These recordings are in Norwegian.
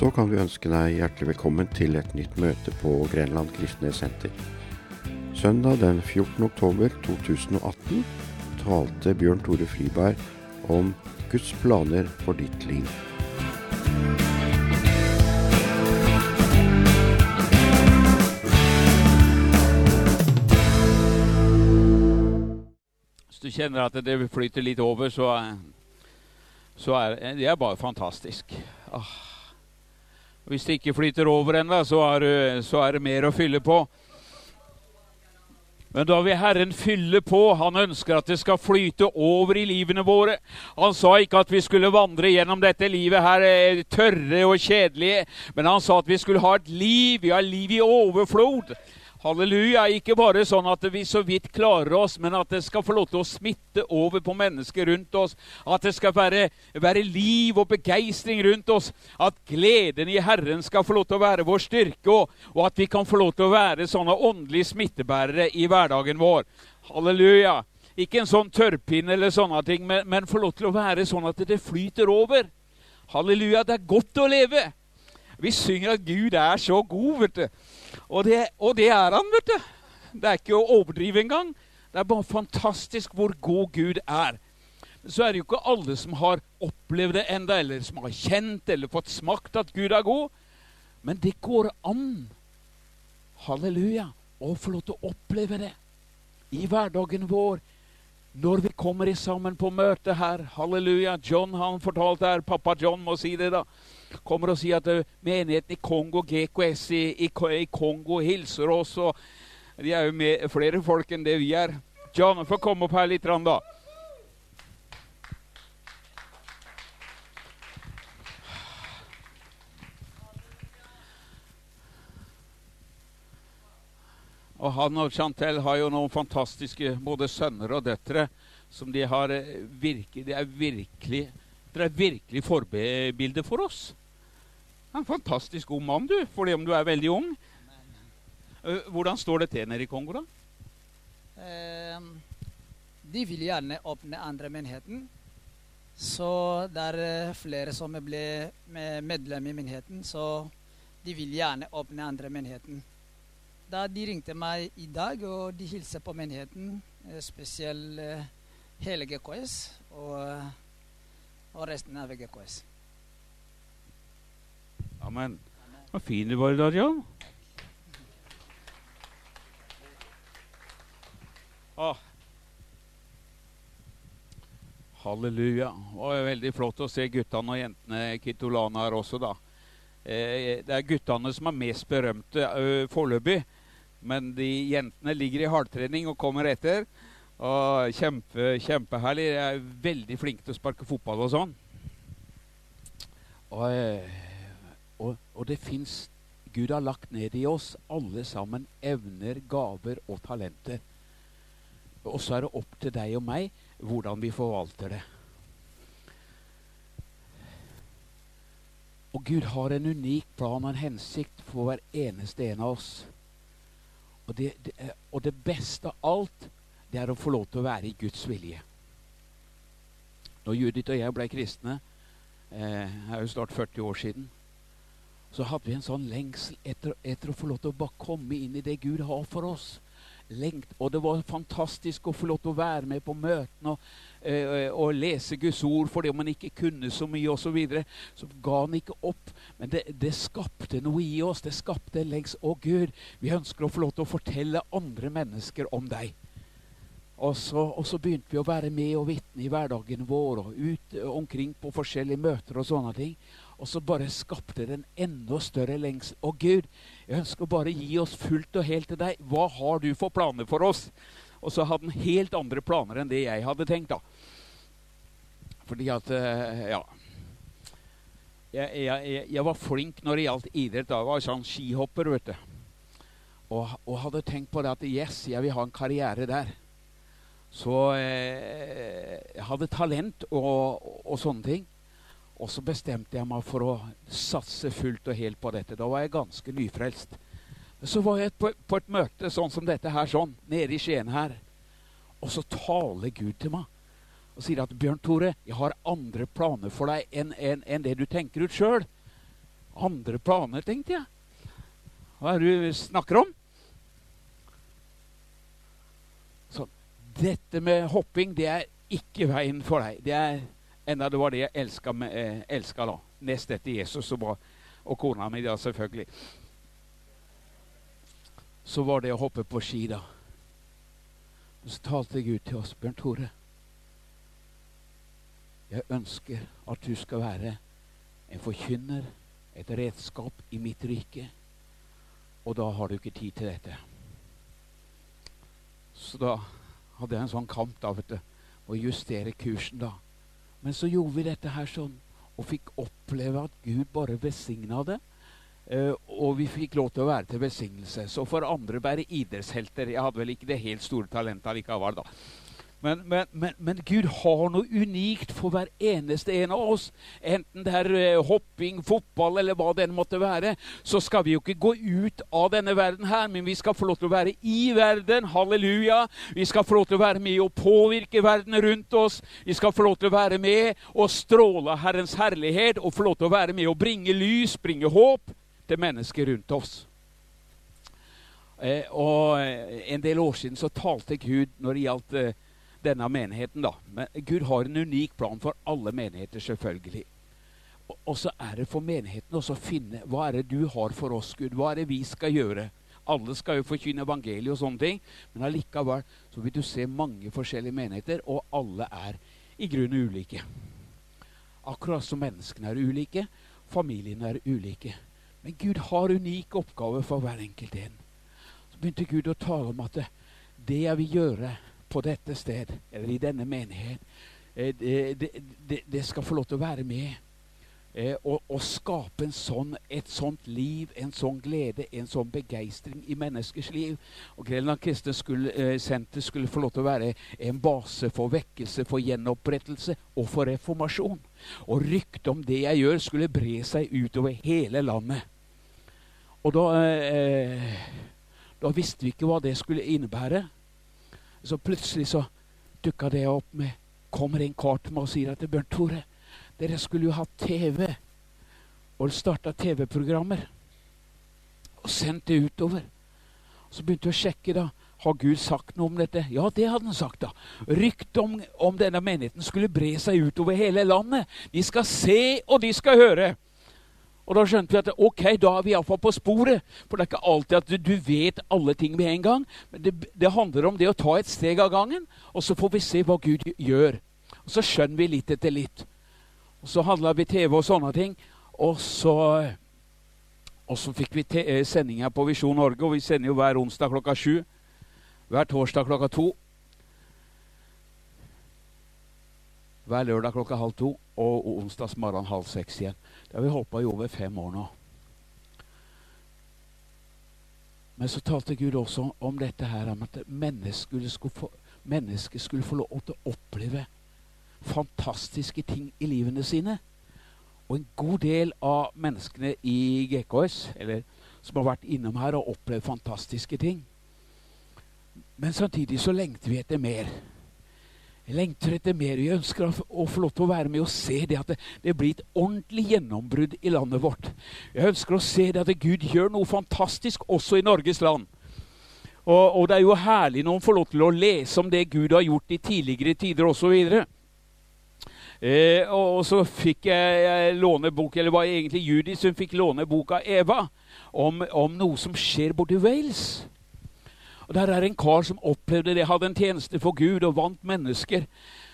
så kan vi ønske deg hjertelig velkommen til et nytt møte på Grenland kristne senter. Søndag den 14. oktober 2018 talte Bjørn Tore Friberg om Guds planer for ditt liv. Hvis du kjenner at det flyter litt over, så, så er det bare fantastisk. Ah. Hvis det ikke flyter over ennå, så, så, er det mer å fylle på. Men da vil Herren fylle på. Han ønsker at det skal flyte over i livene våre. Han sa ikke at vi skulle vandre gjennom dette livet her eh, tørre og kjedelige, men han sa at vi skulle ha et liv. Vi har liv i overflod. Halleluja. Ikke bare sånn at vi så vidt klarer oss, men at det skal få lov til å smitte over på mennesker rundt oss. At det skal være, være liv og begeistring rundt oss. At gleden i Herren skal få lov til å være vår styrke, og, og at vi kan få lov til å være sånne åndelige smittebærere i hverdagen vår. Halleluja. Ikke en sånn tørrpinne eller sånne ting, men, men få lov til å være sånn at det flyter over. Halleluja. Det er godt å leve. Vi synger at Gud er så god, vet du. Og det, og det, er han, vet du. Det er ikke å overdrive engang. Det er bare fantastisk hvor god Gud er. Så er det jo ikke alle som har opplevd det enda, eller som har kjent eller fått smakt at Gud er god. Men det går an, halleluja, å få lov til å oppleve det i hverdagen vår. Når vi kommer sammen på møte her, halleluja. John han fortalte her, pappa John må si det, da kommer og sier at eh, menigheten i Kongo, GKS i, i, i Kongo, hilser oss. og De er jo med, flere folk enn det vi er. John, få komme opp her litt, da. Og han og Chantel har jo noen fantastiske både sønner og døtre som de har eh, virke, de er virkelig Dere er virkelig forbilder for oss. En fantastisk god mann, du, fordi om du er veldig ung. Eh, hvordan står det til nede i Kongo, da? Eh, de vil gjerne åpne andre menigheten. Så det er eh, flere som ble medlem i menigheten, så de vil gjerne åpne andre menigheten. Da de ringte meg i dag, og de hilser på menigheten, eh, spesielt hele GKS og, og resten av GKS. Amen. Så fin du var i dag, Jan. Ah. Halleluja. Det var veldig flott å se guttene og jentene Kitolana her også, da. Eh, det er guttene som er mest berømte uh, foreløpig. Men de jentene ligger i hardtrening og kommer etter. Og kjempe, Kjempeherlig. De er veldig flinke til å sparke fotball og sånn. Og... Uh, og, og det fins Gud har lagt ned i oss alle sammen evner, gaver og talenter. Og så er det opp til deg og meg hvordan vi forvalter det. Og Gud har en unik plan og en hensikt for hver eneste en av oss. Og det, det, og det beste av alt, det er å få lov til å være i Guds vilje. Når Judith og jeg ble kristne, eh, er jo snart 40 år siden, så hadde vi en sånn lengsel etter, etter, å få lov til å bare komme inn i det Gud har for oss. Lengt, og det var fantastisk å få lov til å være med på møtene og, øh, og lese Guds ord fordi man ikke kunne så mye osv. Så, videre, så ga han ikke opp. Men det, det, skapte noe i oss. Det skapte lengs Å, Gud, vi ønsker å få lov til å fortelle andre mennesker om deg. Og så, og så, begynte vi å være med og vitne i hverdagen vår og ut omkring på forskjellige møter og sånne ting. Og så bare skapte det en enda større lengsel. Å Gud, jeg ønsker å bare gi oss fullt og helt til deg. Hva har du for planer for oss? Og så hadde han helt andre planer enn det jeg hadde tenkt. da. Fordi at eh, Ja. Jeg, jeg, jeg var flink når det gjaldt idrett. Da jeg var sånn skihopper, vet du. Og, og, hadde tenkt på det at yes, jeg vil ha en karriere der. Så eh, jeg hadde talent og, og sånne ting. Og så bestemte jeg meg for å satse fullt og helt på dette. Da var jeg ganske nyfrelst. Så var jeg på, et møte sånn som dette her, sånn, nede i Skien her. Og så taler Gud til meg og sier at 'Bjørn Tore, jeg har andre planer for deg enn en, en det du tenker ut sjøl'. Andre planer, tenkte jeg. Hva er det du snakker om? Så dette med hopping, det er ikke veien for deg. Det er enda det var det jeg elska, eh, elska da. Nest etter Jesus og, og kona mi, da, selvfølgelig. Så var det å hoppe på ski, da. Så talte Gud til oss, Bjørn Tore. Jeg ønsker at du skal være en forkynner, et redskap i mitt rike. Og da har du ikke tid til dette. Så da hadde jeg en sånn kamp da, vet du, å justere kursen da. Men så gjorde vi dette her sånn, og fikk oppleve at Gud bare besigna det. Uh, og vi fikk lov til å være til velsignelse. Så for andre være idrettshelter Jeg hadde vel ikke det helt store talentet likevel, da. Men, men, men, men, Gud har noe unikt for hver eneste en av oss. Enten det er uh, hopping, fotball eller hva det måtte være. Så skal vi jo ikke gå ut av denne verden her, men vi skal få lov til å være i verden. Halleluja. Vi skal få lov til å være med og påvirke verden rundt oss. Vi skal få lov til å være med og stråle Herrens herlighet og få lov til å være med og bringe lys, bringe håp til mennesker rundt oss. Eh, og eh, En del år siden så talte Gud når det gjaldt eh, denne menigheten. da. Men Gud har en unik plan for alle menigheter, selvfølgelig. Og, så er det for menigheten også å finne hva er det du har for oss, Gud. Hva er det vi skal gjøre? Alle skal jo forkynne evangeliet og sånne ting, men allikevel så vil du se mange forskjellige menigheter, og alle er i grunnen ulike. Akkurat som menneskene er ulike, familiene er ulike. Men Gud har unike oppgaver for hver enkelt en. Så begynte Gud å tale om at det jeg vil gjøre på dette sted, eller i denne menighet, eh, det, det, det skal få lov til å være med. Eh, og, og, skape sånn, et sånt liv, en sånn glede, en sånn begeistring i menneskers liv. Og Grenland Kristne skulle, eh, Senter skulle få lov til å være en base for vekkelse, for gjenopprettelse og for reformasjon. Og ryktet om det jeg gjør, skulle bre seg utover hele landet. Og da, eh, da visste vi ikke hva det skulle innebære. Så plutselig så dukka det opp med Kommer en kar til meg og sier at Bjørn Tore, dere skulle jo hatt TV. Og starta TV-programmer. Og sendt det utover. Så begynte vi å sjekke, da. Har Gud sagt noe om dette? Ja, det hadde han sagt. da. Ryktet om, om denne menigheten skulle bre seg utover hele landet. De skal se, og de skal høre. Og da skjønte vi at ok, da er vi iallfall på sporet. For det er ikke alltid at du, du vet alle ting med en gang. Men det, det, handler om det å ta et steg av gangen, og så får vi se hva Gud gjør. Og så skjønner vi litt etter litt. Og så handla vi TV og sånne ting. Og så, og så fikk vi sending her på Visjon Norge, og vi sender jo hver onsdag klokka sju. Hver torsdag klokka to. Hver lørdag klokka halv to og onsdagsmorgen halv seks igjen. Det har vi holdt på i over fem år nå. Men så talte Gud også om dette her, om at mennesket skulle, få, mennesket skulle få lov til å oppleve fantastiske ting i livene sine. Og en god del av menneskene i GKS, eller som har vært innom her og opplevd fantastiske ting. Men samtidig så lengter vi etter mer. Jeg lengter etter mer. Vi ønsker å få lov til å være med og se det at det, det blir et ordentlig gjennombrudd i landet vårt. Jeg ønsker å se det at Gud gjør noe fantastisk også i Norges land. Og, og det er jo herlig når man får lov til å lese om det Gud har gjort i tidligere tider osv. Eh, og så fikk jeg, jeg låne bok, eller var egentlig Judy som fikk låne boka Eva, om, om noe som skjer borti Wales. Og Der er en kar som opplevde det, hadde en tjeneste for Gud og vant mennesker.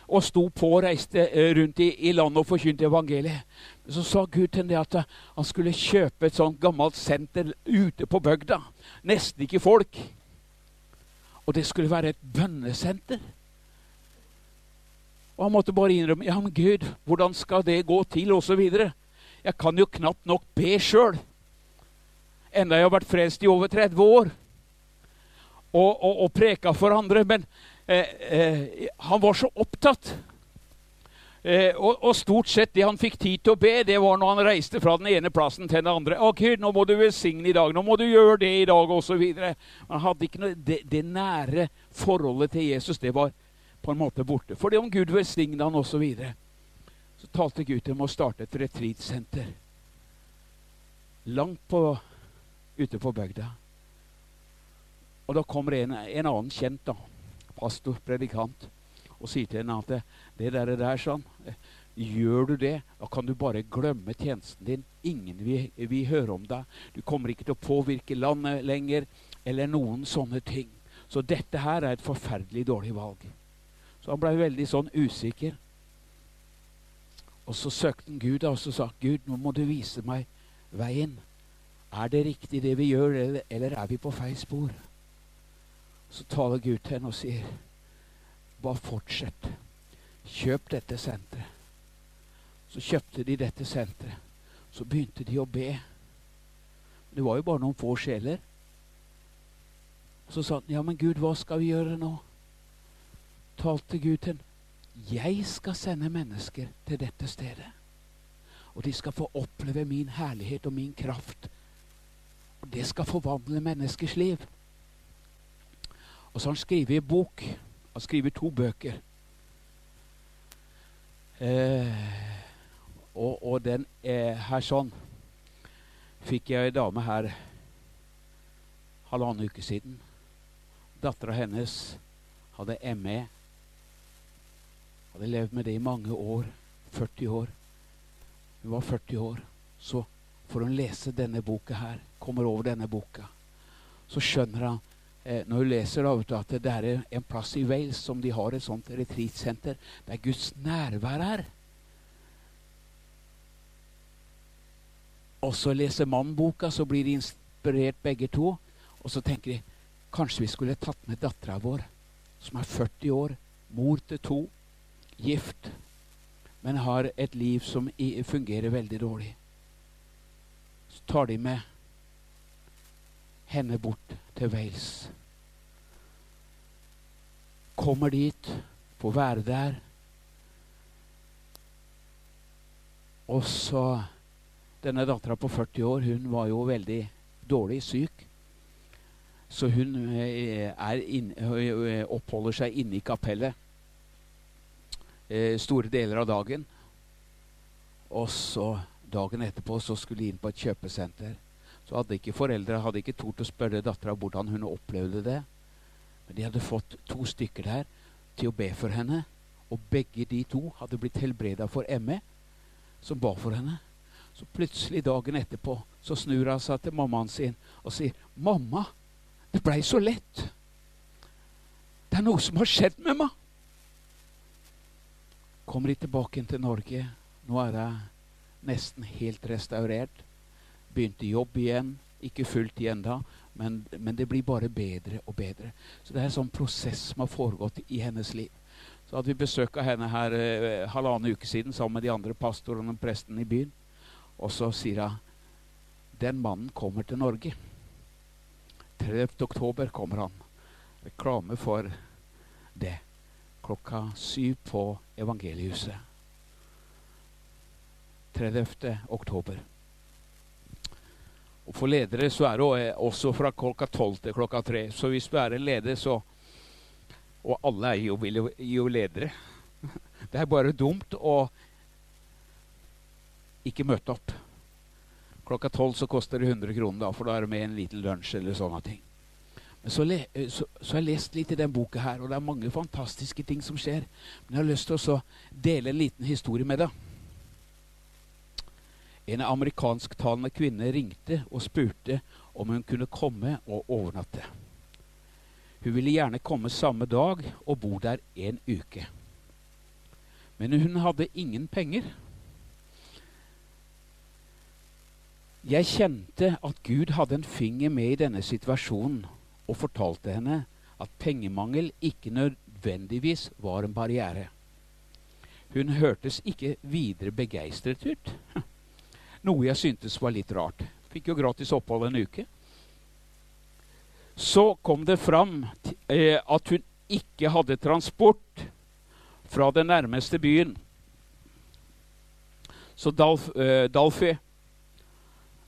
Og sto på og reiste eh, rundt i, i landet og forkynte evangeliet. Så sa Gud til ham at han skulle kjøpe et sånt gammelt senter ute på bygda. Nesten ikke folk. Og det skulle være et bønnesenter. Og han måtte bare innrømme ja, men Gud, hvordan skal det gå til, Og så videre. Jeg kan jo knapt nok be sjøl. Enda jeg har vært frelst i over 30 år og, og, og preka for andre. Men eh, eh, han var så opptatt. Eh, og, og, stort sett det han fikk tid til å be, det var når han reiste fra den ene plassen til den andre. Gud, nå må du velsigne i dag, nå må du gjøre det i dag, osv. Han hadde ikke noe, det, det, nære forholdet til Jesus det var på en måte borte. Fordi om Gud velsigna han osv. Så, så talte Gud til ham å starte et retreatsenter. langt på, ute på bygda. Og da kommer en, en annen kjent, da, pastor, predikant, og sier til henne at det, det der, der sånn, Gjør du det, da kan du bare glemme tjenesten din. Ingen vil, vil høre om deg. Du kommer ikke til å påvirke landet lenger, eller noen sånne ting. Så dette her er et forferdelig dårlig valg. Så han ble veldig sånn usikker. Og så søkte han Gud og så sa Gud, nå må du vise meg veien. Er det riktig det vi gjør, eller, eller er vi på feil spor? Så taler Gud til henne og sier, bare fortsett. Kjøp dette senteret. Så kjøpte de dette senteret. Så begynte de å be. Det var jo bare noen få sjeler. Så sa han, ja, men Gud, hva skal vi gjøre nå? Talte Gud til ham. Jeg skal sende mennesker til dette stedet. Og de skal få oppleve min herlighet og min kraft. Og det skal forvandle menneskers liv. Og så har han skrevet en bok. Han har skrevet to bøker. Eh, og, og, den er her sånn fikk jeg ei dame her halvannen uke siden. Dattera hennes hadde ME. Hadde levd med det i mange år. 40 år. Hun var 40 år. Så får hun lese denne boka her. Kommer over denne boka. Så skjønner han eh, når du leser da, at det er en plass i Wales som de har et sånt retreatsenter der Guds nærvær er. Og så leser mannen boka, så blir de inspirert begge to. Og så tenker de kanskje vi skulle tatt med dattera vår, som er 40 år, mor til to, gift, men har et liv som fungerer veldig dårlig. Så tar de med henne bort til Wales. Kommer dit, får være der. Og så denne dattera på 40 år hun var jo veldig dårlig syk. Så hun eh, inn, eh, oppholder seg inne i kapellet eh, store deler av dagen. Og så dagen etterpå så skulle de inn på et kjøpesenter. Så hadde ikke foreldre hadde ikke tort å spørre dattera hvordan hun opplevde det. Men de hadde fått to stykker der til å be for henne. Og begge de to hadde blitt helbreda for ME, som ba for henne. Så plutselig dagen etterpå så snur han seg til mammaen sin og sier, 'Mamma, det blei så lett. Det er noe som har skjedd med meg.' Kommer de tilbake til Norge. Nå er jeg nesten helt restaurert. Begynte jobb igjen. Ikke fullt igjen da, men, men, det blir bare bedre og bedre. Så det er en sånn prosess som har foregått i hennes liv. Så hadde vi besøk av henne her eh, halvannen uke siden sammen med de andre pastorene og presten i byen. Og så sier hun den mannen kommer til Norge. 30. oktober kommer han. Reklame for det. Klokka syv på Evangeliehuset. 30. oktober. Og For ledere så er det også fra klokka tolv til klokka tre. Så hvis du er en leder, så Og alle er jo, jo, jo ledere. Det er bare dumt å ikke møte opp. Klokka tolv så koster det 100 kroner, da, for da er det med en liten lunsj eller sånne ting. Men så, le, så, så har jeg lest litt i den boka her, og det er mange fantastiske ting som skjer. Men jeg har lyst til å dele en liten historie med deg. En amerikansktalende kvinne ringte og spurte om hun kunne komme og overnatte. Hun ville gjerne komme samme dag og bo der en uke. Men hun hadde ingen penger. Jeg kjente at Gud hadde en finger med i denne situasjonen og fortalte henne at pengemangel ikke nødvendigvis var en barriere. Hun hørtes ikke videre begeistret ut, noe jeg syntes var litt rart. Fikk jo gratis opphold en uke. Så kom det fram eh, at hun ikke hadde transport fra den nærmeste byen. Så Dalf, eh, Dalfi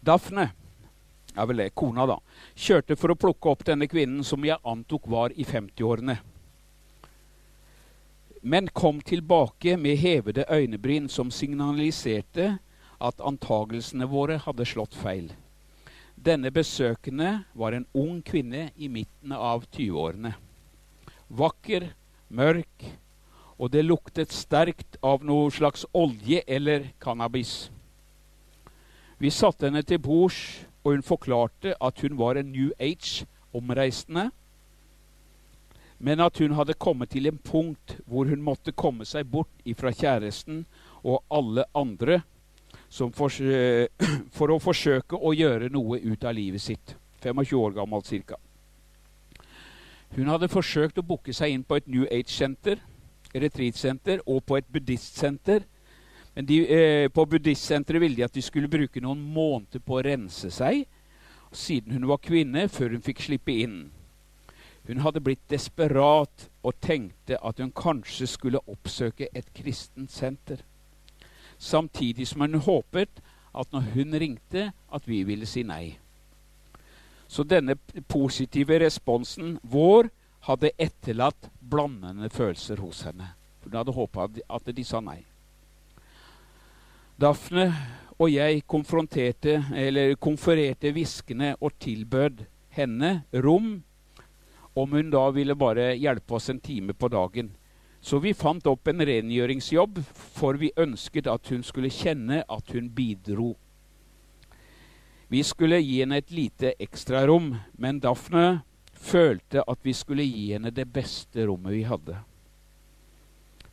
Daphne er vel det, kona da, kjørte for å plukke opp denne kvinnen som jeg antok var i 50-årene. Men kom tilbake med hevede øynebryn som signaliserte at antagelsene våre hadde slått feil. Denne besøkende var en ung kvinne i midten av 20-årene. Vakker, mørk, og det luktet sterkt av noe slags olje eller cannabis. Vi satte henne til bords, og hun forklarte at hun var en New Age-omreisende, men at hun hadde kommet til en punkt hvor hun måtte komme seg bort ifra kjæresten og alle andre for, for, å forsøke å gjøre noe ut av livet sitt. 25 år gammel ca. Hun hadde forsøkt å booke seg inn på et New Age-senter, retreat-senter og på et buddhistsenter. Men de, eh, på buddhistsenteret ville de at de skulle bruke noen måneder på å rense seg, siden hun var kvinne, før hun fikk slippe inn. Hun hadde blitt desperat og tenkte at hun kanskje skulle oppsøke et kristent senter samtidig som hun håpet at når hun ringte, at vi ville si nei. Så denne positive responsen vår hadde etterlatt blandende følelser hos henne. Hun hadde håpa at de sa nei. Daphne og jeg konfererte hviskende og tilbød henne rom om hun da ville bare hjelpe oss en time på dagen. Så vi fant opp en rengjøringsjobb, for vi ønsket at hun skulle kjenne at hun bidro. Vi skulle gi henne et lite ekstrarom, men Daphne følte at vi skulle gi henne det beste rommet vi hadde.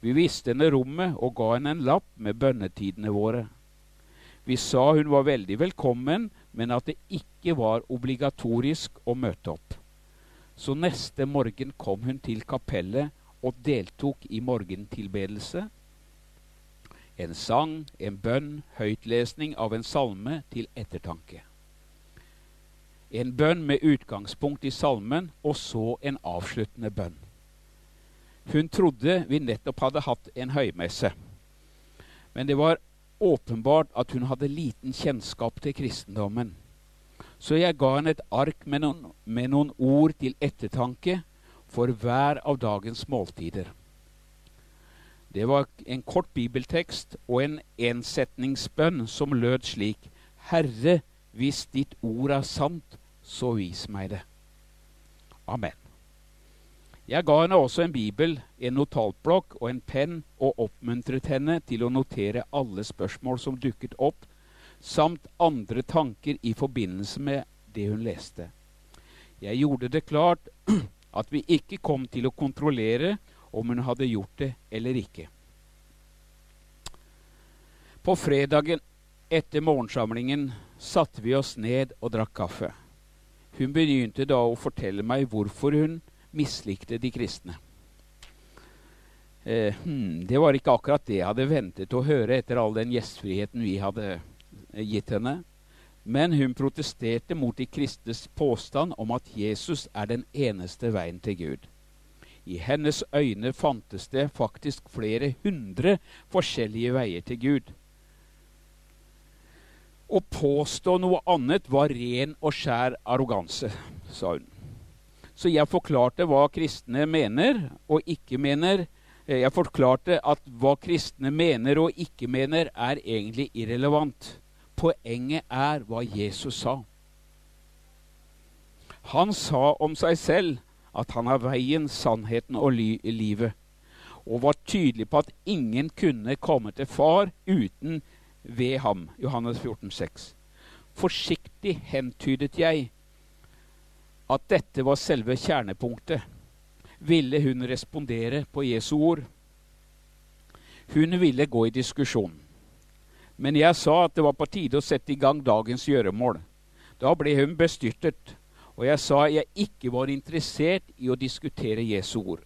Vi viste henne rommet og ga henne en lapp med bønnetidene våre. Vi sa hun var veldig velkommen, men at det ikke var obligatorisk å møte opp. Så neste morgen kom hun til kapellet og deltok i morgentilbedelse. En sang, en bønn, høytlesning av en salme til ettertanke. En bønn med utgangspunkt i salmen, og så en avsluttende bønn. Hun trodde vi nettopp hadde hatt en høymesse. Men det var åpenbart at hun hadde liten kjennskap til kristendommen. Så jeg ga henne et ark med noen, med noen ord til ettertanke for hver av dagens måltider. Det var en kort bibeltekst og en ensetningsbønn som lød slik Herre, hvis ditt ord er sant, så vis meg det. Amen. Jeg ga henne også en bibel, en notatblokk og en penn, og oppmuntret henne til å notere alle spørsmål som dukket opp, samt andre tanker i forbindelse med det hun leste. Jeg gjorde det klart at vi ikke kom til å kontrollere om hun hadde gjort det eller ikke. På fredagen etter morgensamlingen satte vi oss ned og drakk kaffe. Hun begynte da å fortelle meg hvorfor hun mislikte de kristne. Eh, hmm, det var ikke akkurat det jeg hadde ventet å høre etter all den gjestfriheten vi hadde gitt henne. Men hun protesterte mot de kristnes påstand om at Jesus er den eneste veien til Gud. I hennes øyne fantes det faktisk flere hundre forskjellige veier til Gud. Å påstå noe annet var ren og skjær arroganse, sa hun. Så jeg forklarte hva kristne mener og ikke mener. Jeg forklarte at hva kristne mener og ikke mener, er egentlig irrelevant. Poenget er hva Jesus sa. Han sa om seg selv at han er veien, sannheten og livet, og var tydelig på at ingen kunne komme til Far uten ved ham. Johannes 14, 14,6. Forsiktig hentydet jeg at dette var selve kjernepunktet. Ville hun respondere på Jesu ord? Hun ville gå i diskusjon. Men jeg sa at det var på tide å sette i gang dagens gjøremål. Da ble hun bestyrtet, og jeg sa jeg ikke var interessert i å diskutere Jesu ord.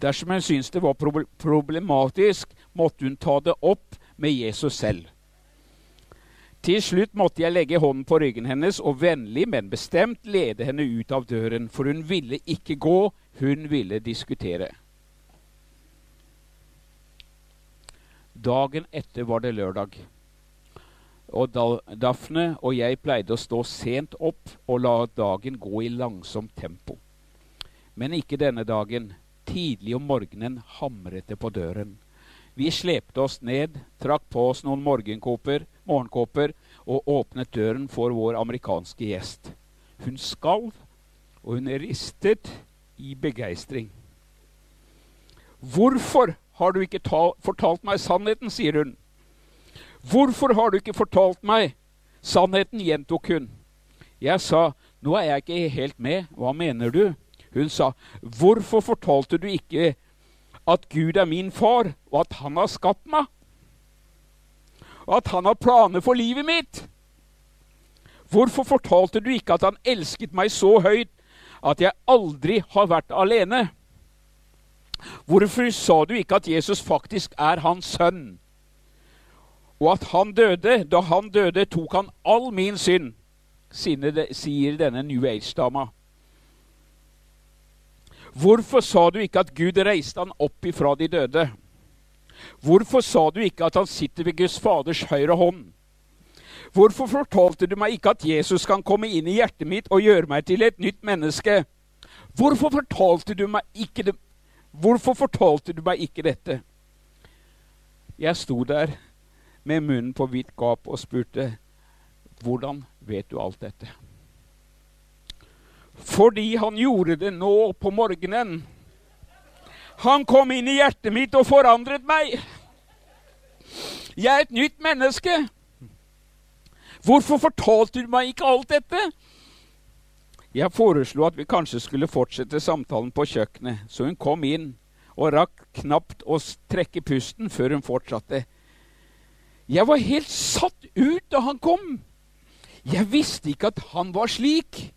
Dersom hun syntes det var problematisk, måtte hun ta det opp med Jesus selv. Til slutt måtte jeg legge hånden på ryggen hennes og vennlig, men bestemt lede henne ut av døren, for hun ville ikke gå, hun ville diskutere. Dagen etter var det lørdag. Og Daphne og jeg pleide å stå sent opp og la dagen gå i langsomt tempo. Men ikke denne dagen. Tidlig om morgenen hamret det på døren. Vi slepte oss ned, trakk på oss noen morgenkåper og åpnet døren for vår amerikanske gjest. Hun skalv, og hun ristet i begeistring. Hvorfor har du ikke fortalt meg sannheten, sier hun. Hvorfor har du ikke fortalt meg sannheten, gjentok hun. Jeg sa, nå er jeg ikke helt med, hva mener du? Hun sa, hvorfor fortalte du ikke at Gud er min far, og at han har skapt meg? Og at han har planer for livet mitt? Hvorfor fortalte du ikke at han elsket meg så høyt at jeg aldri har vært alene? Hvorfor sa du ikke at Jesus faktisk er hans sønn? Og at han døde, da han døde, tok han all min synd, sier denne New Age-dama. Hvorfor sa du ikke at Gud reiste han opp ifra de døde? Hvorfor sa du ikke at han sitter ved Guds Faders høyre hånd? Hvorfor fortalte du meg ikke at Jesus kan komme inn i hjertet mitt og gjøre meg til et nytt menneske? Hvorfor fortalte du meg ikke, det? Hvorfor fortalte du meg ikke dette? Jeg sto der med munnen på vidt gap og spurte, 'Hvordan vet du alt dette?' Fordi han gjorde det nå på morgenen. Han kom inn i hjertet mitt og forandret meg. Jeg er et nytt menneske. Hvorfor fortalte du meg ikke alt dette? Jeg foreslo at vi kanskje skulle fortsette samtalen på kjøkkenet, så hun kom inn og rakk knapt å trekke pusten før hun fortsatte. Jeg var helt satt ut da han kom. Jeg visste ikke at han var slik.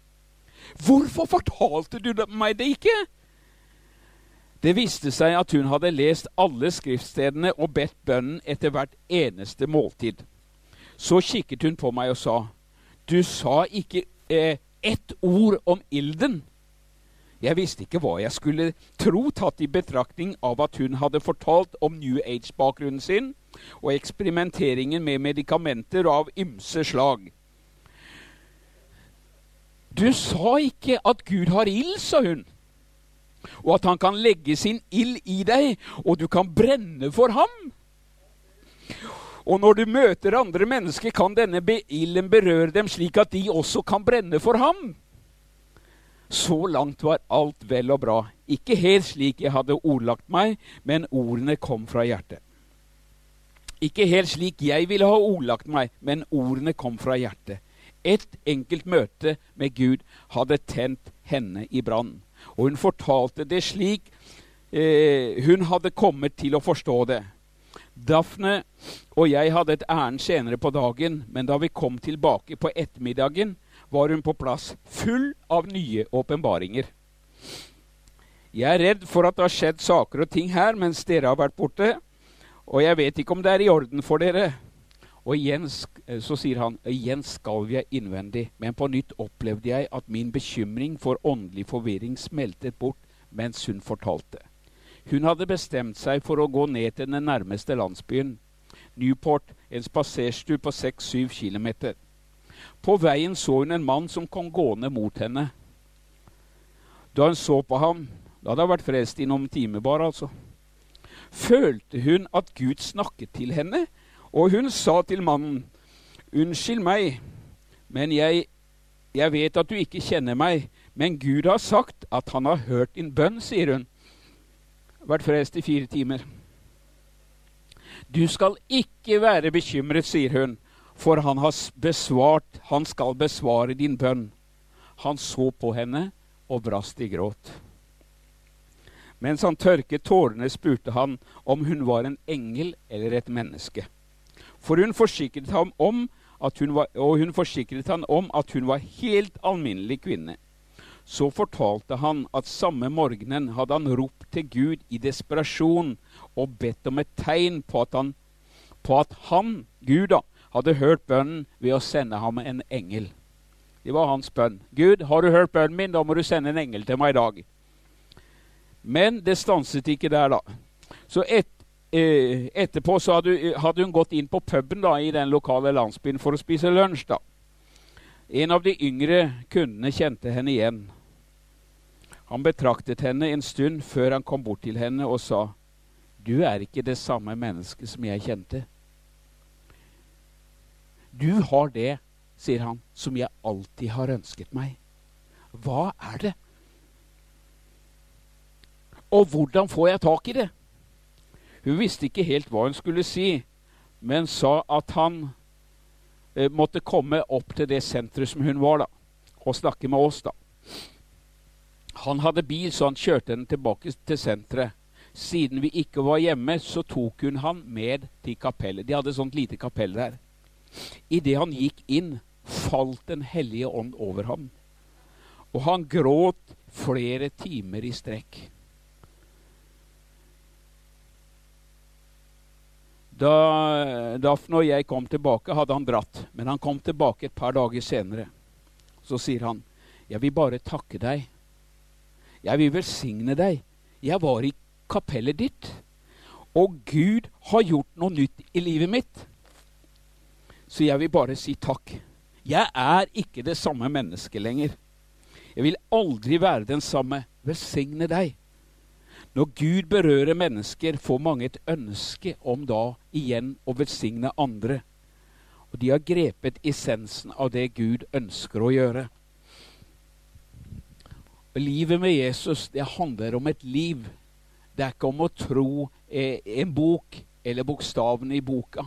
Hvorfor fortalte du meg det ikke? Det viste seg at hun hadde lest alle skriftstedene og bedt bønnen etter hvert eneste måltid. Så kikket hun på meg og sa, 'Du sa ikke eh, ett ord om ilden.' Jeg visste ikke hva jeg skulle tro, tatt i betraktning av at hun hadde fortalt om New Age-bakgrunnen sin og eksperimenteringen med medikamenter av ymse slag. Du sa ikke at Gud har ild, sa hun, og at han kan legge sin ild i deg, og du kan brenne for ham. Og når du møter andre mennesker, kan denne ilden berøre dem slik at de også kan brenne for ham. Så langt var alt vel og bra. Ikke helt slik jeg hadde ordlagt meg, men ordene kom fra hjertet. Ikke helt slik jeg ville ha ordlagt meg, men ordene kom fra hjertet. Et enkelt møte med Gud hadde tent henne i brann. Og hun fortalte det slik eh, hun hadde kommet til å forstå det. Daphne og jeg hadde et ærend senere på dagen, men da vi kom tilbake på ettermiddagen, var hun på plass, full av nye åpenbaringer. Jeg er redd for at det har skjedd saker og ting her mens dere har vært borte, og jeg vet ikke om det er i orden for dere. Og igjen eh, så sier han igjen skalv jeg innvendig, men på nytt opplevde jeg at min bekymring for åndelig forvirring smeltet bort mens hun fortalte. Hun hadde bestemt seg for å gå ned til den nærmeste landsbyen, Newport, en spaserstue på 6-7 km. På veien så hun en mann som kom gående mot henne. Da hun så på ham, da hadde hun vært frelst noen timer bare, altså følte hun at Gud snakket til henne, og hun sa til mannen, 'Unnskyld meg, men jeg, jeg vet at du ikke kjenner meg.' 'Men Gud har sagt at han har hørt din bønn', sier hun. Vært frelst i fire timer. 'Du skal ikke være bekymret', sier hun, 'for han har besvart, han skal besvare din bønn.' Han så på henne og brast i gråt. Mens han tørket tårene, spurte han om hun var en engel eller et menneske. For hun forsikret ham om at hun var, og hun forsikret han om at hun var helt alminnelig kvinne. Så fortalte han at samme morgenen hadde han ropt til Gud i desperasjon og bedt om et tegn på at han, på at han Gud, da, hadde hørt bønnen ved å sende ham en engel. Det var hans bønn. Gud, har du hørt bønnen min? Da må du sende en engel til meg i dag. Men det stanset ikke der, da. Så et, eh, etterpå så hadde, hadde, hun gått inn på puben da, i den lokale landsbyen for å spise lunsj. da. En av de yngre kundene kjente henne igjen. Han betraktet henne en stund før han kom bort til henne og sa, 'Du er ikke det samme mennesket som jeg kjente.' Du har det, sier han, som jeg alltid har ønsket meg. Hva er det? Og hvordan får jeg tak i det? Hun visste ikke helt hva hun skulle si, men sa at han eh, måtte komme opp til det senteret som hun var, da, og snakke med oss. da. Han hadde bil, så han kjørte henne tilbake til senteret. Siden vi ikke var hjemme, så tok hun han med til kapellet. De hadde et sånt lite kapell der. Idet han gikk inn, falt Den hellige ånd over ham. Og han gråt flere timer i strekk. Da Daphne og jeg kom tilbake, hadde han dratt. Men han kom tilbake et par dager senere. Så sier han, 'Jeg vil bare takke deg. Jeg vil velsigne deg. Jeg var i kapellet ditt, og Gud har gjort noe nytt i livet mitt.' Så jeg vil bare si takk. Jeg er ikke det samme mennesket lenger. Jeg vil aldri være den samme. Velsigne deg. Når Gud berører mennesker, får mange et ønske om da igjen å velsigne andre. Og de har grepet essensen av det Gud ønsker å gjøre. Livet med Jesus det handler om et liv. Det er ikke om å tro en bok eller bokstavene i boka.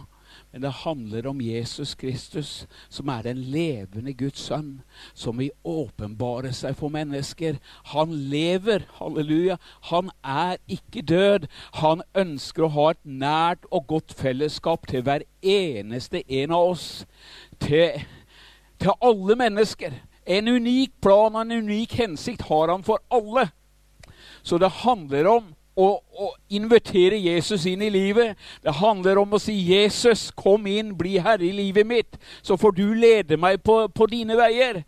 Men det handler om Jesus Kristus, som er den levende Guds sønn, som vil åpenbare seg for mennesker. Han lever, halleluja. Han er ikke død. Han ønsker å ha et nært og godt fellesskap til hver eneste en av oss. Til, til alle mennesker. En unik plan og en unik hensikt har han for alle. Så det handler om å, å, invitere Jesus inn i livet. Det handler om å si 'Jesus, kom inn, bli herre i livet mitt', så får du lede meg på, på dine veier.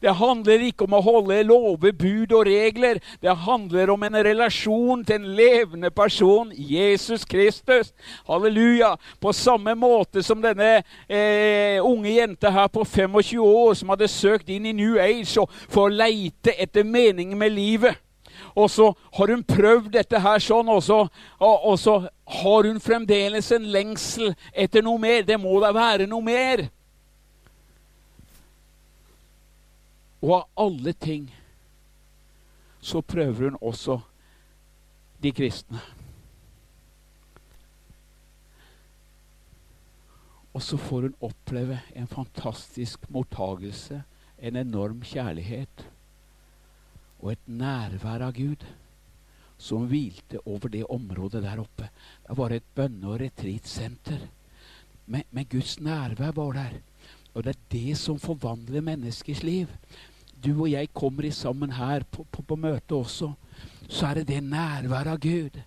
Det handler ikke om å holde lover, bud og regler. Det handler om en relasjon til en levende person, Jesus Kristus. Halleluja. På samme måte som denne eh, unge jenta her på 25 år som hadde søkt inn i New Age for å leite etter meningen med livet. Og så har hun prøvd dette her sånn, og så, og, og så har hun fremdeles en lengsel etter noe mer. Det må da være noe mer. Og av alle ting så prøver hun også de kristne. Og så får hun oppleve en fantastisk mottagelse, en enorm kjærlighet og et nærvær av Gud som hvilte over det området der oppe. Det var et bønne- og retreatsenter. Men, men, Guds nærvær var der. Og det er det som forvandler menneskers liv. Du og jeg kommer sammen her på, på, på møtet også. Så er det det nærværet av Gud.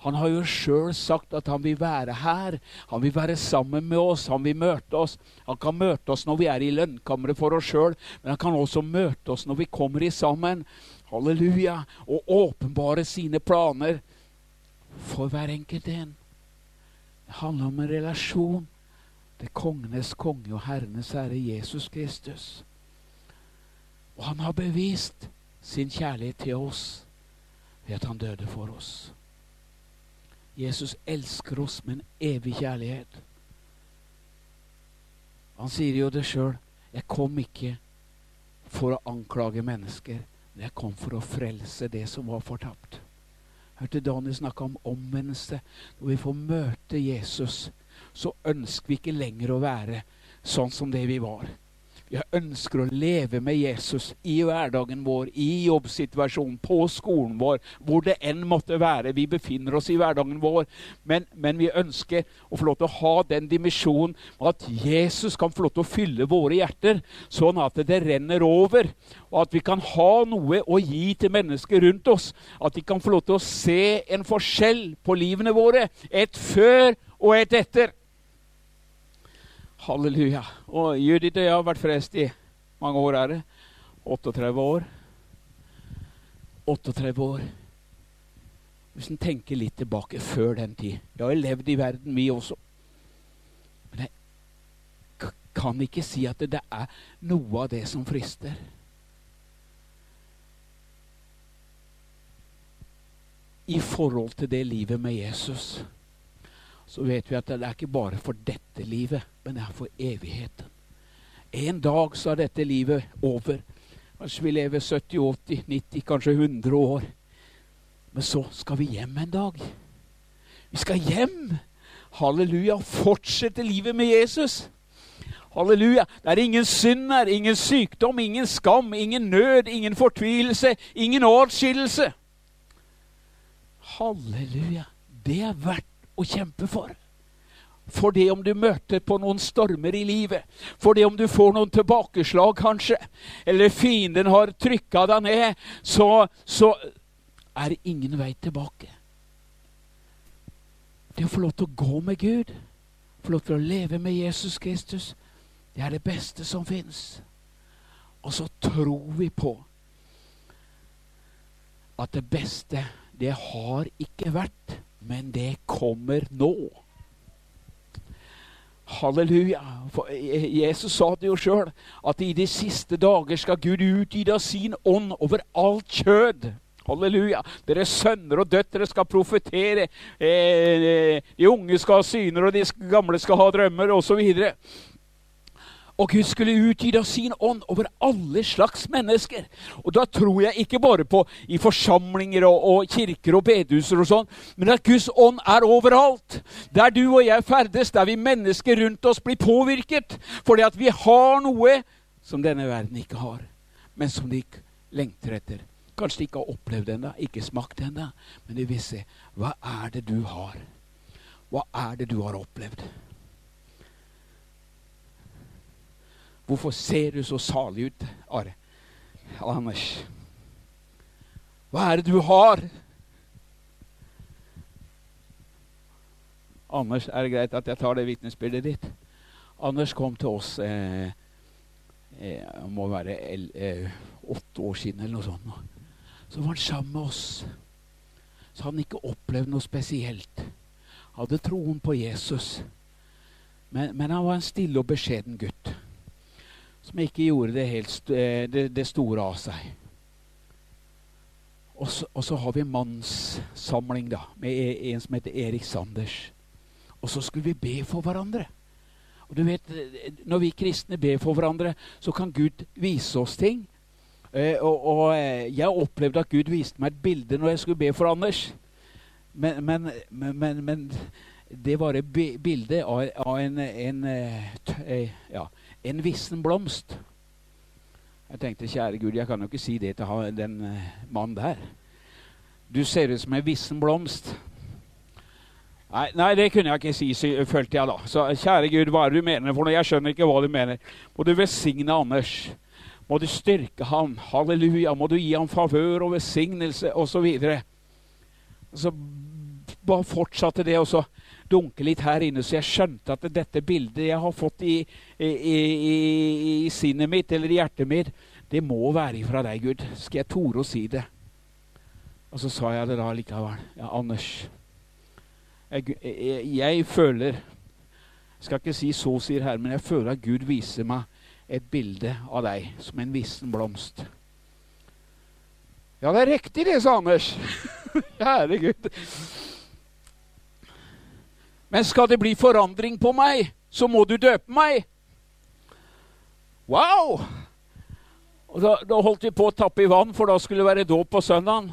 Han har jo sjøl sagt at han vil være her. Han vil være sammen med oss. Han vil møte oss. Han kan møte oss når vi er i lønnkammeret for oss sjøl, men han kan også møte oss når vi kommer i sammen. Halleluja. Og åpenbare sine planer for hver enkelt en. Det handler om en relasjon til kongenes konge og herrenes herre Jesus Kristus. Og han har bevist sin kjærlighet til oss ved at han døde for oss. Jesus elsker oss med en evig kjærlighet. Han sier jo det sjøl. Jeg kom ikke for å anklage mennesker, men jeg kom for å frelse det som var fortapt. Hørte Daniel snakke om omvendelse. Når vi får møte Jesus, så ønsker vi ikke lenger å være sånn som det vi var. Jeg ønsker å leve med Jesus i hverdagen vår, i jobbsituasjonen, på skolen vår, hvor det enn måtte være. Vi befinner oss i hverdagen vår, men, men vi ønsker å få lov til å ha den dimensjonen at Jesus kan få lov til å fylle våre hjerter, sånn at det renner over. Og at vi kan ha noe å gi til mennesker rundt oss. At de kan få lov til å se en forskjell på livene våre. Et før og et etter. Halleluja. Og Judith og jeg har vært frest i mange år, er det? 38 år. 38 år. Hvis en tenker litt tilbake før den tid Vi har levd i verden, vi også. Men jeg kan ikke si at det er noe av det som frister. I forhold til det livet med Jesus så vet vi at det er ikke bare for dette livet, men det er for evigheten. En dag så er dette livet over. Kanskje vi lever 70, 80, 90, kanskje 100 år. Men så skal vi hjem en dag. Vi skal hjem. Halleluja. Fortsette livet med Jesus. Halleluja. Det er ingen synd her, ingen sykdom, ingen skam, ingen nød, ingen fortvilelse, ingen atskillelse. Halleluja. Det er verdt å kjempe for. For det om du møter på noen stormer i livet, for det om du får noen tilbakeslag, kanskje, eller fienden har trykka deg ned, så, så er det ingen vei tilbake. Det å få lov til å gå med Gud, få lov til å leve med Jesus Kristus, det er det beste som fins. Og så tror vi på at det beste, det har ikke vært, men det kommer nå. Halleluja. For Jesus sa det jo sjøl, at i de siste dager skal Gud utgyte sin ånd over alt kjød. Halleluja. Deres sønner og døtre skal profetere. Eh, de unge skal ha syner, og de gamle skal ha drømmer, osv. Og Gud skulle utgyte sin ånd over alle slags mennesker. Og da tror jeg ikke bare på i forsamlinger og, og kirker og bedehuser og sånn, men at Guds ånd er overalt. Der du og jeg ferdes, der vi mennesker rundt oss blir påvirket. Fordi at vi har noe som denne verden ikke har, men som de lengter etter. Kanskje de ikke har opplevd ennå, ikke smakt ennå, men de vil se hva er det du har. Hva er det du har opplevd? Hvorfor ser du så salig ut, Are? Anders. Hva er det du har? Anders, er det greit at jeg tar det vitnesbyrdet ditt? Anders kom til oss eh, eh, må være el, eh, åtte år siden eller noe sånt. Så var han sammen med oss. Så han ikke opplevd noe spesielt. Hadde troen på Jesus. Men, men han var en stille og beskjeden gutt som ikke gjorde det, helt, eh, det, det store av seg. Og så, og så, har vi mannssamling da, med e, en som heter Erik Sanders. Og så skulle vi be for hverandre. Og du vet, Når vi kristne ber for hverandre, så kan Gud vise oss ting. Eh, og, og, eh, jeg opplevde at Gud viste meg et bilde når jeg skulle be for Anders. Men, men, men, men det var et bilde av en, en, en ja, en vissen blomst. Jeg tenkte, kjære Gud, jeg kan jo ikke si det til den uh, mannen der. Du ser ut som en vissen blomst. Nei, nei, det kunne jeg ikke si, følte jeg da. Så kjære Gud, hva er det du mener for? Jeg skjønner ikke hva du mener. Må du velsigne Anders. Må du styrke ham. Halleluja. Må du gi ham favør og velsignelse osv. Så, videre. så bare fortsatte det, og så dunke litt her inne, så jeg skjønte at dette bildet jeg har fått i, i, i, i sinnet mitt, eller i hjertet mitt, det må være ifra deg, Gud. Skal jeg tore å si det? Og så sa jeg det da likevel. Ja, Anders. Jeg, jeg, jeg føler Jeg skal ikke si så, sier Herren, men jeg føler at Gud viser meg et bilde av deg som en vissen blomst. Ja, det er riktig det, sa Anders. Herregud. Men skal det bli forandring på meg, så må du døpe meg. Wow! Og da, da, holdt vi på å tappe i vann, for da skulle det være dåp på søndagen.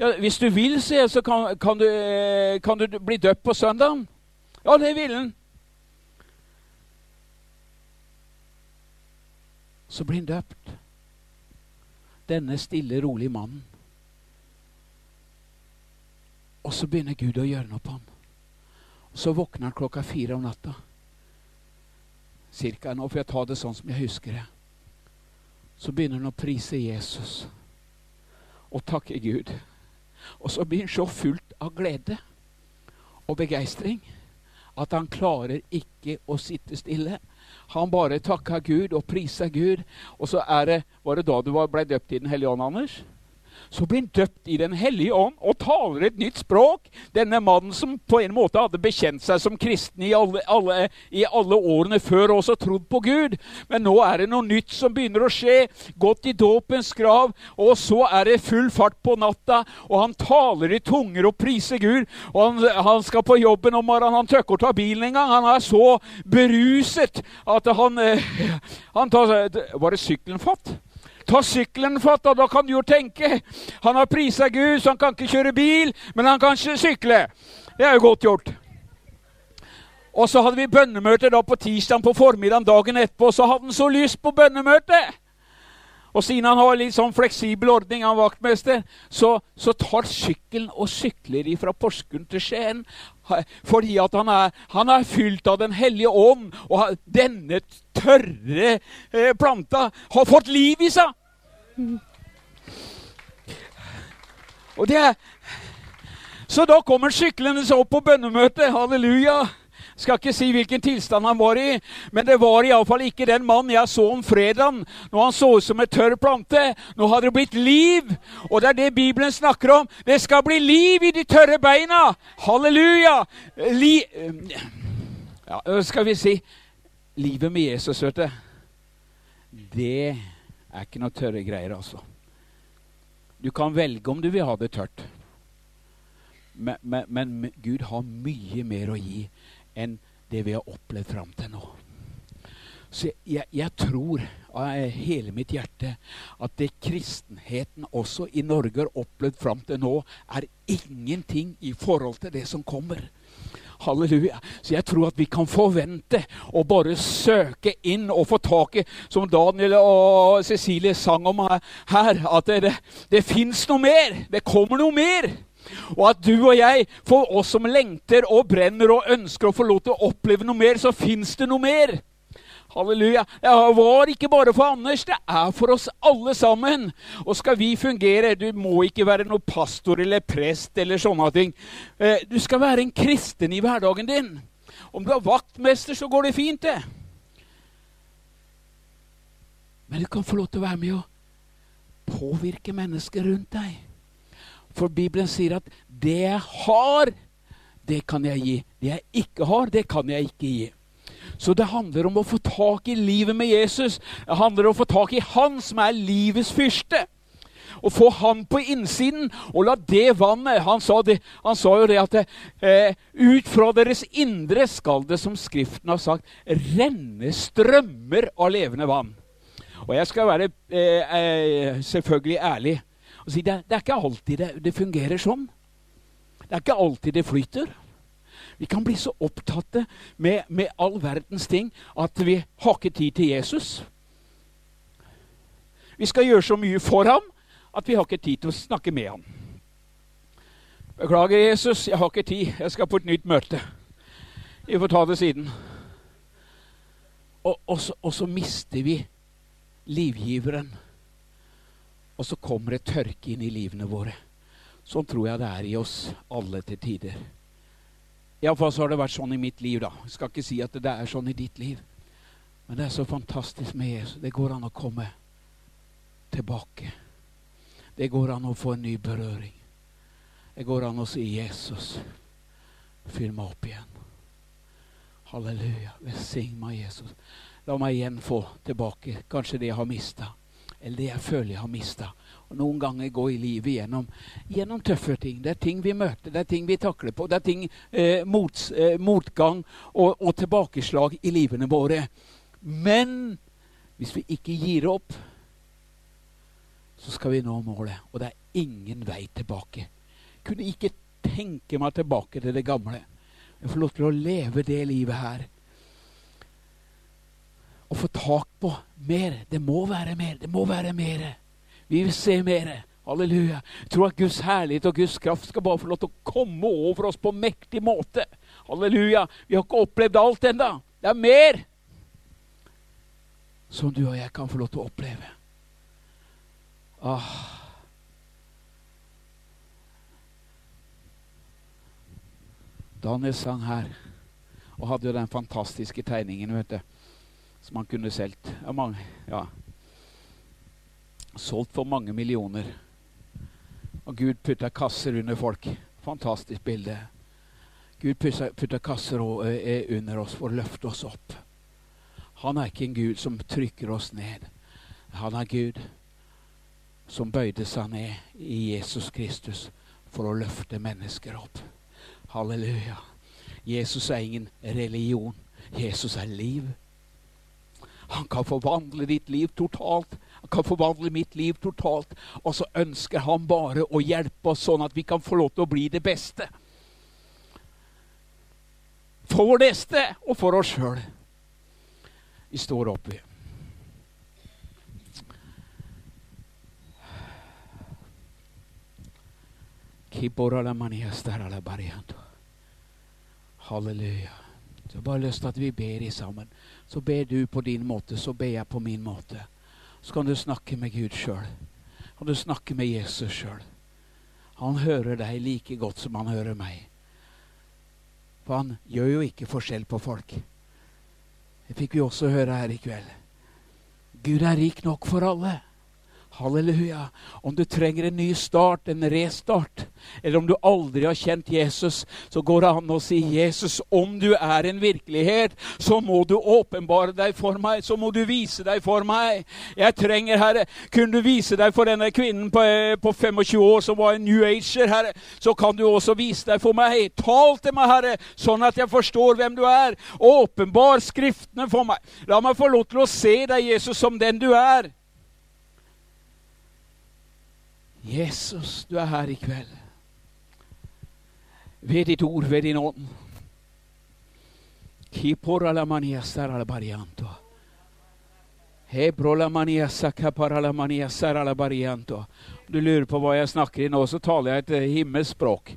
Ja, hvis du vil, sier jeg, så kan, kan, du, kan du bli døpt på søndagen. Ja, det ville han. Så blir han døpt. Denne stille, rolige mannen. Og så begynner Gud å gjøre noe på ham. Så våkner han klokka fire om natta. Cirka nå får jeg ta det sånn som jeg husker det. Så begynner han å prise Jesus og takke Gud. Og så blir han så fullt av glede og begeistring at han klarer ikke å sitte stille. Han bare takka Gud og prisa Gud. Og så er det, Var det da du ble døpt i Den hellige ånd, Anders? Så blir han døpt i Den hellige ånd og taler et nytt språk. Denne mannen som på en måte hadde bekjent seg som kristen i alle, alle, i alle årene før, og også trodd på Gud. Men nå er det noe nytt som begynner å skje. Gått i dåpens grav, og så er det full fart på natta, og han taler i tunger og priser Gud. Og han, han skal på jobben om morgenen, han tør ikke å ta bilen engang. Han er så beruset at han, eh, han tar Var det sykkelen fatt? Ta sykkelen fatt, og da kan du jo tenke. Han har prisa Gud, så han kan ikke kjøre bil, men han kan ikke sykle. Det er jo godt gjort. Og så hadde vi bønnemøte da på tirsdag på formiddagen dagen etterpå. Så hadde han så lyst på bønnemøte. Og siden han har litt sånn fleksibel ordning, han vaktmester, så, så tar sykkelen og sykler fra Porsgrunn til Skien. Fordi at han er, han er, fylt av Den hellige ånd, og denne tørre eh, planta har fått liv i seg. Og det er, Så da kommer syklende opp på bønnemøtet. Halleluja. Skal ikke si hvilken tilstand han var i, men det var iallfall ikke den mannen jeg så om fredagen, når han så ut som en tørr plante. Nå har det blitt liv, og det er det Bibelen snakker om. Det skal bli liv i de tørre beina. Halleluja! Li ja, skal vi si Livet med Jesus, vet du, det er ikke noe tørre greier, altså. Du kan velge om du vil ha det tørt. Men, men, men Gud har mye mer å gi enn det vi har opplevd fram til nå. Så jeg, jeg, tror av hele mitt hjerte at det kristenheten også i Norge har opplevd fram til nå, er ingenting i forhold til det som kommer. Halleluja. Så jeg tror at vi kan forvente å bare søke inn og få tak i, som Daniel og Cecilie sang om her, at det, det, fins noe mer. Det kommer noe mer. Og at du og jeg, for oss som lengter og brenner og ønsker å få lov til å oppleve noe mer, så fins det noe mer. Halleluja. Det var ikke bare for Anders, det er for oss alle sammen. Og skal vi fungere Du må ikke være noen pastor eller prest eller sånne ting. Eh, du skal være en kristen i hverdagen din. Om du er vaktmester, så går det fint, det. Men du kan få lov til å være med og påvirke mennesker rundt deg. For Bibelen sier at 'det jeg har, det kan jeg gi'. 'Det jeg ikke har, det kan jeg ikke gi'. Så det handler om å få tak i livet med Jesus. Det handler om å få tak i Han som er livets fyrste. Og få Han på innsiden og la det vannet Han sa, det, han sa jo det at eh, ut fra deres indre skal det, som Skriften har sagt, renne strømmer av levende vann. Og jeg skal være eh, eh, selvfølgelig ærlig og si det, det er ikke alltid det, det, fungerer sånn. Det er ikke alltid det flyter. Vi kan bli så opptatte med, med all verdens ting at vi har ikke tid til Jesus. Vi skal gjøre så mye for ham at vi har ikke tid til å snakke med ham. Beklager, Jesus, jeg har ikke tid. Jeg skal på et nytt møte. Vi får ta det siden. Og, og, så, og så mister vi livgiveren og så kommer det tørke inn i livene våre. Sånn tror jeg det er i oss alle til tider. Iallfall så har det vært sånn i mitt liv. da. Jeg skal ikke si at det er sånn i ditt liv. Men det er så fantastisk med Jesus. Det går an å komme tilbake. Det går an å få en ny berøring. Det går an å si 'Jesus, fyll meg opp igjen'. Halleluja. Velsign meg, Jesus. La meg igjen få tilbake kanskje det jeg har mista eller det jeg føler jeg har mista. Noen ganger gå i livet gjennom, gjennom, tøffe ting. Det er ting vi møter, det er ting vi takler på. Det er ting, eh, mot, eh, motgang og, og, tilbakeslag i livene våre. Men hvis vi ikke gir opp, så skal vi nå målet. Og det er ingen vei tilbake. Jeg kunne ikke tenke meg tilbake til det gamle. Jeg får lov til å leve det livet her å få tak på mer. Det må være mer. Det må være mer. Vi vil se mer. Halleluja. Jeg tror at Guds herlighet og Guds kraft skal bare få lov til å komme over oss på mektig måte. Halleluja. Vi har ikke opplevd alt ennå. Det er mer som du og jeg kan få lov til å oppleve. Ah. Daniel sang her og hadde jo den fantastiske tegningen. vet du som han kunne solgt. Ja. Solgt for mange millioner. Og Gud putta kasser under folk. Fantastisk bilde. Gud putta kasser under oss for å løfte oss opp. Han er ikke en Gud som trykker oss ned. Han er Gud som bøyde seg ned i Jesus Kristus for å løfte mennesker opp. Halleluja. Jesus er ingen religion. Jesus er liv. Han kan forvandle ditt liv totalt. Han kan forvandle mitt liv totalt. Og så ønsker han bare å hjelpe oss sånn at vi kan få lov til å bli det beste. For vår neste og for oss sjøl. Vi står oppi. Halleluja. Så jeg bare lyst til at vi ber i sammen. Så ber du på din måte, så ber jeg på min måte. Så kan du snakke med Gud sjøl. Kan du snakke med Jesus sjøl. Han hører deg like godt som han hører meg. For han gjør jo ikke forskjell på folk. Det fikk vi også høre her i kveld. Gud er rik nok for alle. Halleluja. Om du trenger en ny start, en restart, eller om du aldri har kjent Jesus, så går det an å si, 'Jesus, om du er en virkelighet, så må du åpenbare deg for meg.' 'Så må du vise deg for meg.' Jeg trenger, Herre Kunne du vise deg for denne kvinnen på, eh, på 25 år som var en New Ager, Herre, så kan du også vise deg for meg. Tal til meg, Herre, sånn at jeg forstår hvem du er. Åpenbar Skriftene for meg. La meg få lov til å se deg, Jesus, som den du er. Jesus, du er her i kveld. Ved ditt ord, ved din ånd. Du lurer på hva jeg snakker i nå, så taler jeg et himmelspråk. himmelsk språk.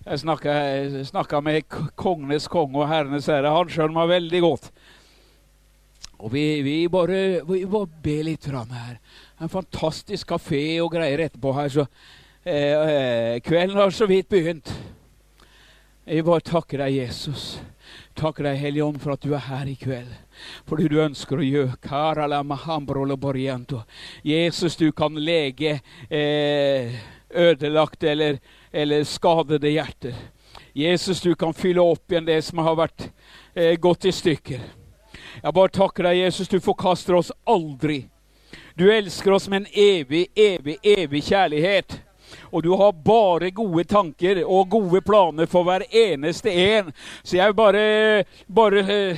Jeg snakka med kongenes konge og herrenes herre. Han skjønner meg veldig godt. Og vi, vi, bare, bare ber litt fram her en fantastisk kafé og greier etterpå her, så eh, eh, kvelden har så vidt begynt. Jeg bare takker deg, Jesus. Takker deg, Hellige Ånd, for at du er her i kveld. Fordi du ønsker å gjøre Jesus, du kan lege eh, ødelagte eller, eller, skadede hjerter. Jesus, du kan fylle opp igjen det som har vært eh, gått i stykker. Jeg bare takker deg, Jesus, du forkaster oss aldri. Du elsker oss med en evig, evig, evig kjærlighet. Og du har bare gode tanker og gode planer for hver eneste en. Så jeg bare, bare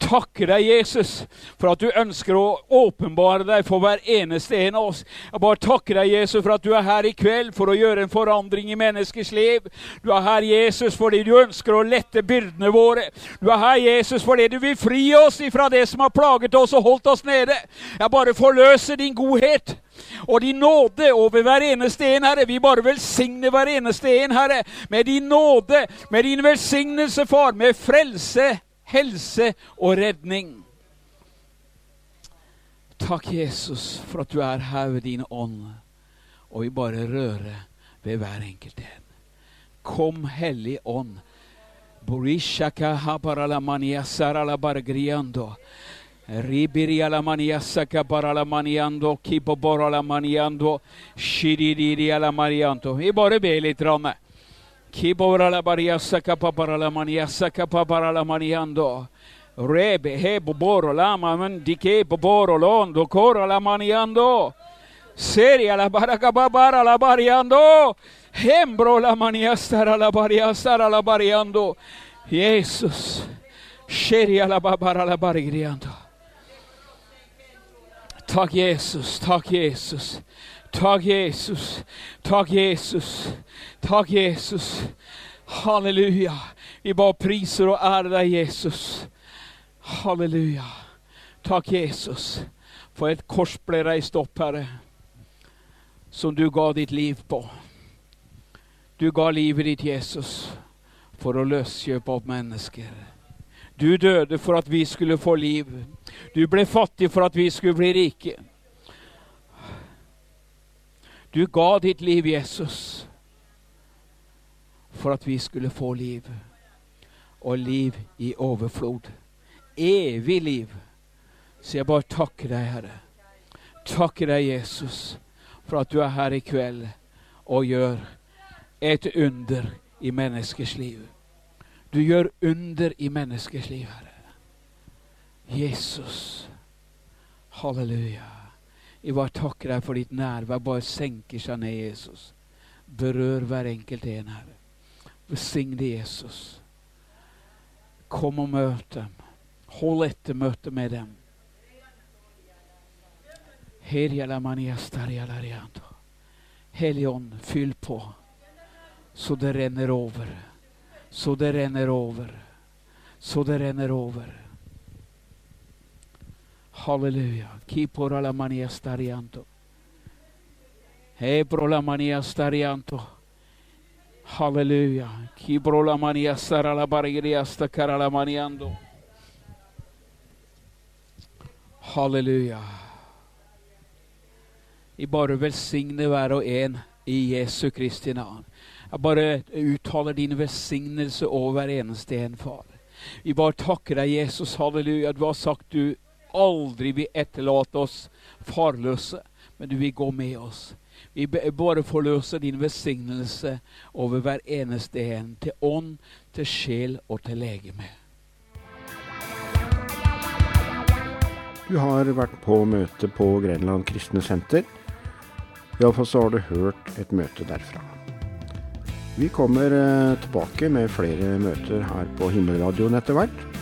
takker deg, Jesus, for at du ønsker å åpenbare deg for hver eneste en av oss. Jeg bare takker deg, Jesus, for at du er her i kveld for å gjøre en forandring i menneskers liv. Du er her, Jesus, fordi du ønsker å lette byrdene våre. Du er her, Jesus, fordi du vil fri oss ifra det som har plaget oss og holdt oss nede. Jeg bare forløser din godhet og din nåde over hver eneste en, Herre. Vi bare velsigner hver eneste en, Herre, med din nåde, med din velsignelse, Far, med frelse helse og redning. Takk, Jesus, for at du er her ved din ånd, og vi bare rører ved hver enkelt en. Kom, Hellig Ånd. Vi bare ber litt. Rann. Kibora la bariasa kapapara la maniasa kapapara la maniando. Rebe he boboro lama mandike boboro londo cora la maniando. Seria la baracababara la bariando. Hembro la maniastara la bariastara la bariando. Jesus. Seria la babara la barigriando. Takk Jesus, takk Jesus. Takk, Jesus. Takk, Jesus. Takk, Jesus. Halleluja. Vi bare priser og ærer deg, Jesus. Halleluja. Takk, Jesus, for et kors ble reist opp, Herre, som du ga ditt liv på. Du ga livet ditt, Jesus, for å løskjøpe opp mennesker. Du døde for at vi skulle få liv. Du ble fattig for at vi skulle bli rike. Du ga ditt liv, Jesus, for at vi skulle få liv. Og liv i overflod. Evig liv. Så jeg bare takker deg, Herre. Takker deg, Jesus, for at du er her i kveld og gjør et under i menneskers liv. Du gjør under i menneskers liv, Herre. Jesus. Halleluja. Jeg bare takker deg for ditt nærvær. Bare senker seg ned, Jesus. Berør hver enkelt en, Herre. Velsign det, Jesus. Kom og møt dem. Hold etter møtet med dem. Hellige fyll på så det renner over. Så det renner over. Så det renner over. Halleluja. Kipora la mania starianto. Hebro la mania starianto. Halleluja. Kibro la mania sara la barigria stacara la maniando. Halleluja. Jeg bare velsigner hver og en i Jesu Kristi navn. Jeg bare uttaler din velsignelse over hver eneste en, far. Vi bare takker deg, Jesus, halleluja. Du har sagt du aldri vil etterlate oss farløse, men du vil gå med oss. Vi bare forløser din velsignelse over hver eneste en, til ånd, til sjel og til legeme. Du har vært på møte på Grenland kristne senter. Iallfall så har du hørt et møte derfra. Vi kommer eh, tilbake med flere møter her på Himmelradioen etter hvert.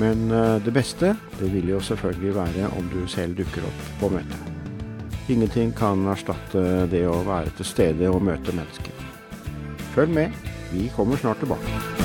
Men eh, det beste det vil jo selvfølgelig være om du selv dukker opp på møtet. Ingenting kan erstatte det å være til stede og møte mennesker. Følg med, vi kommer snart tilbake.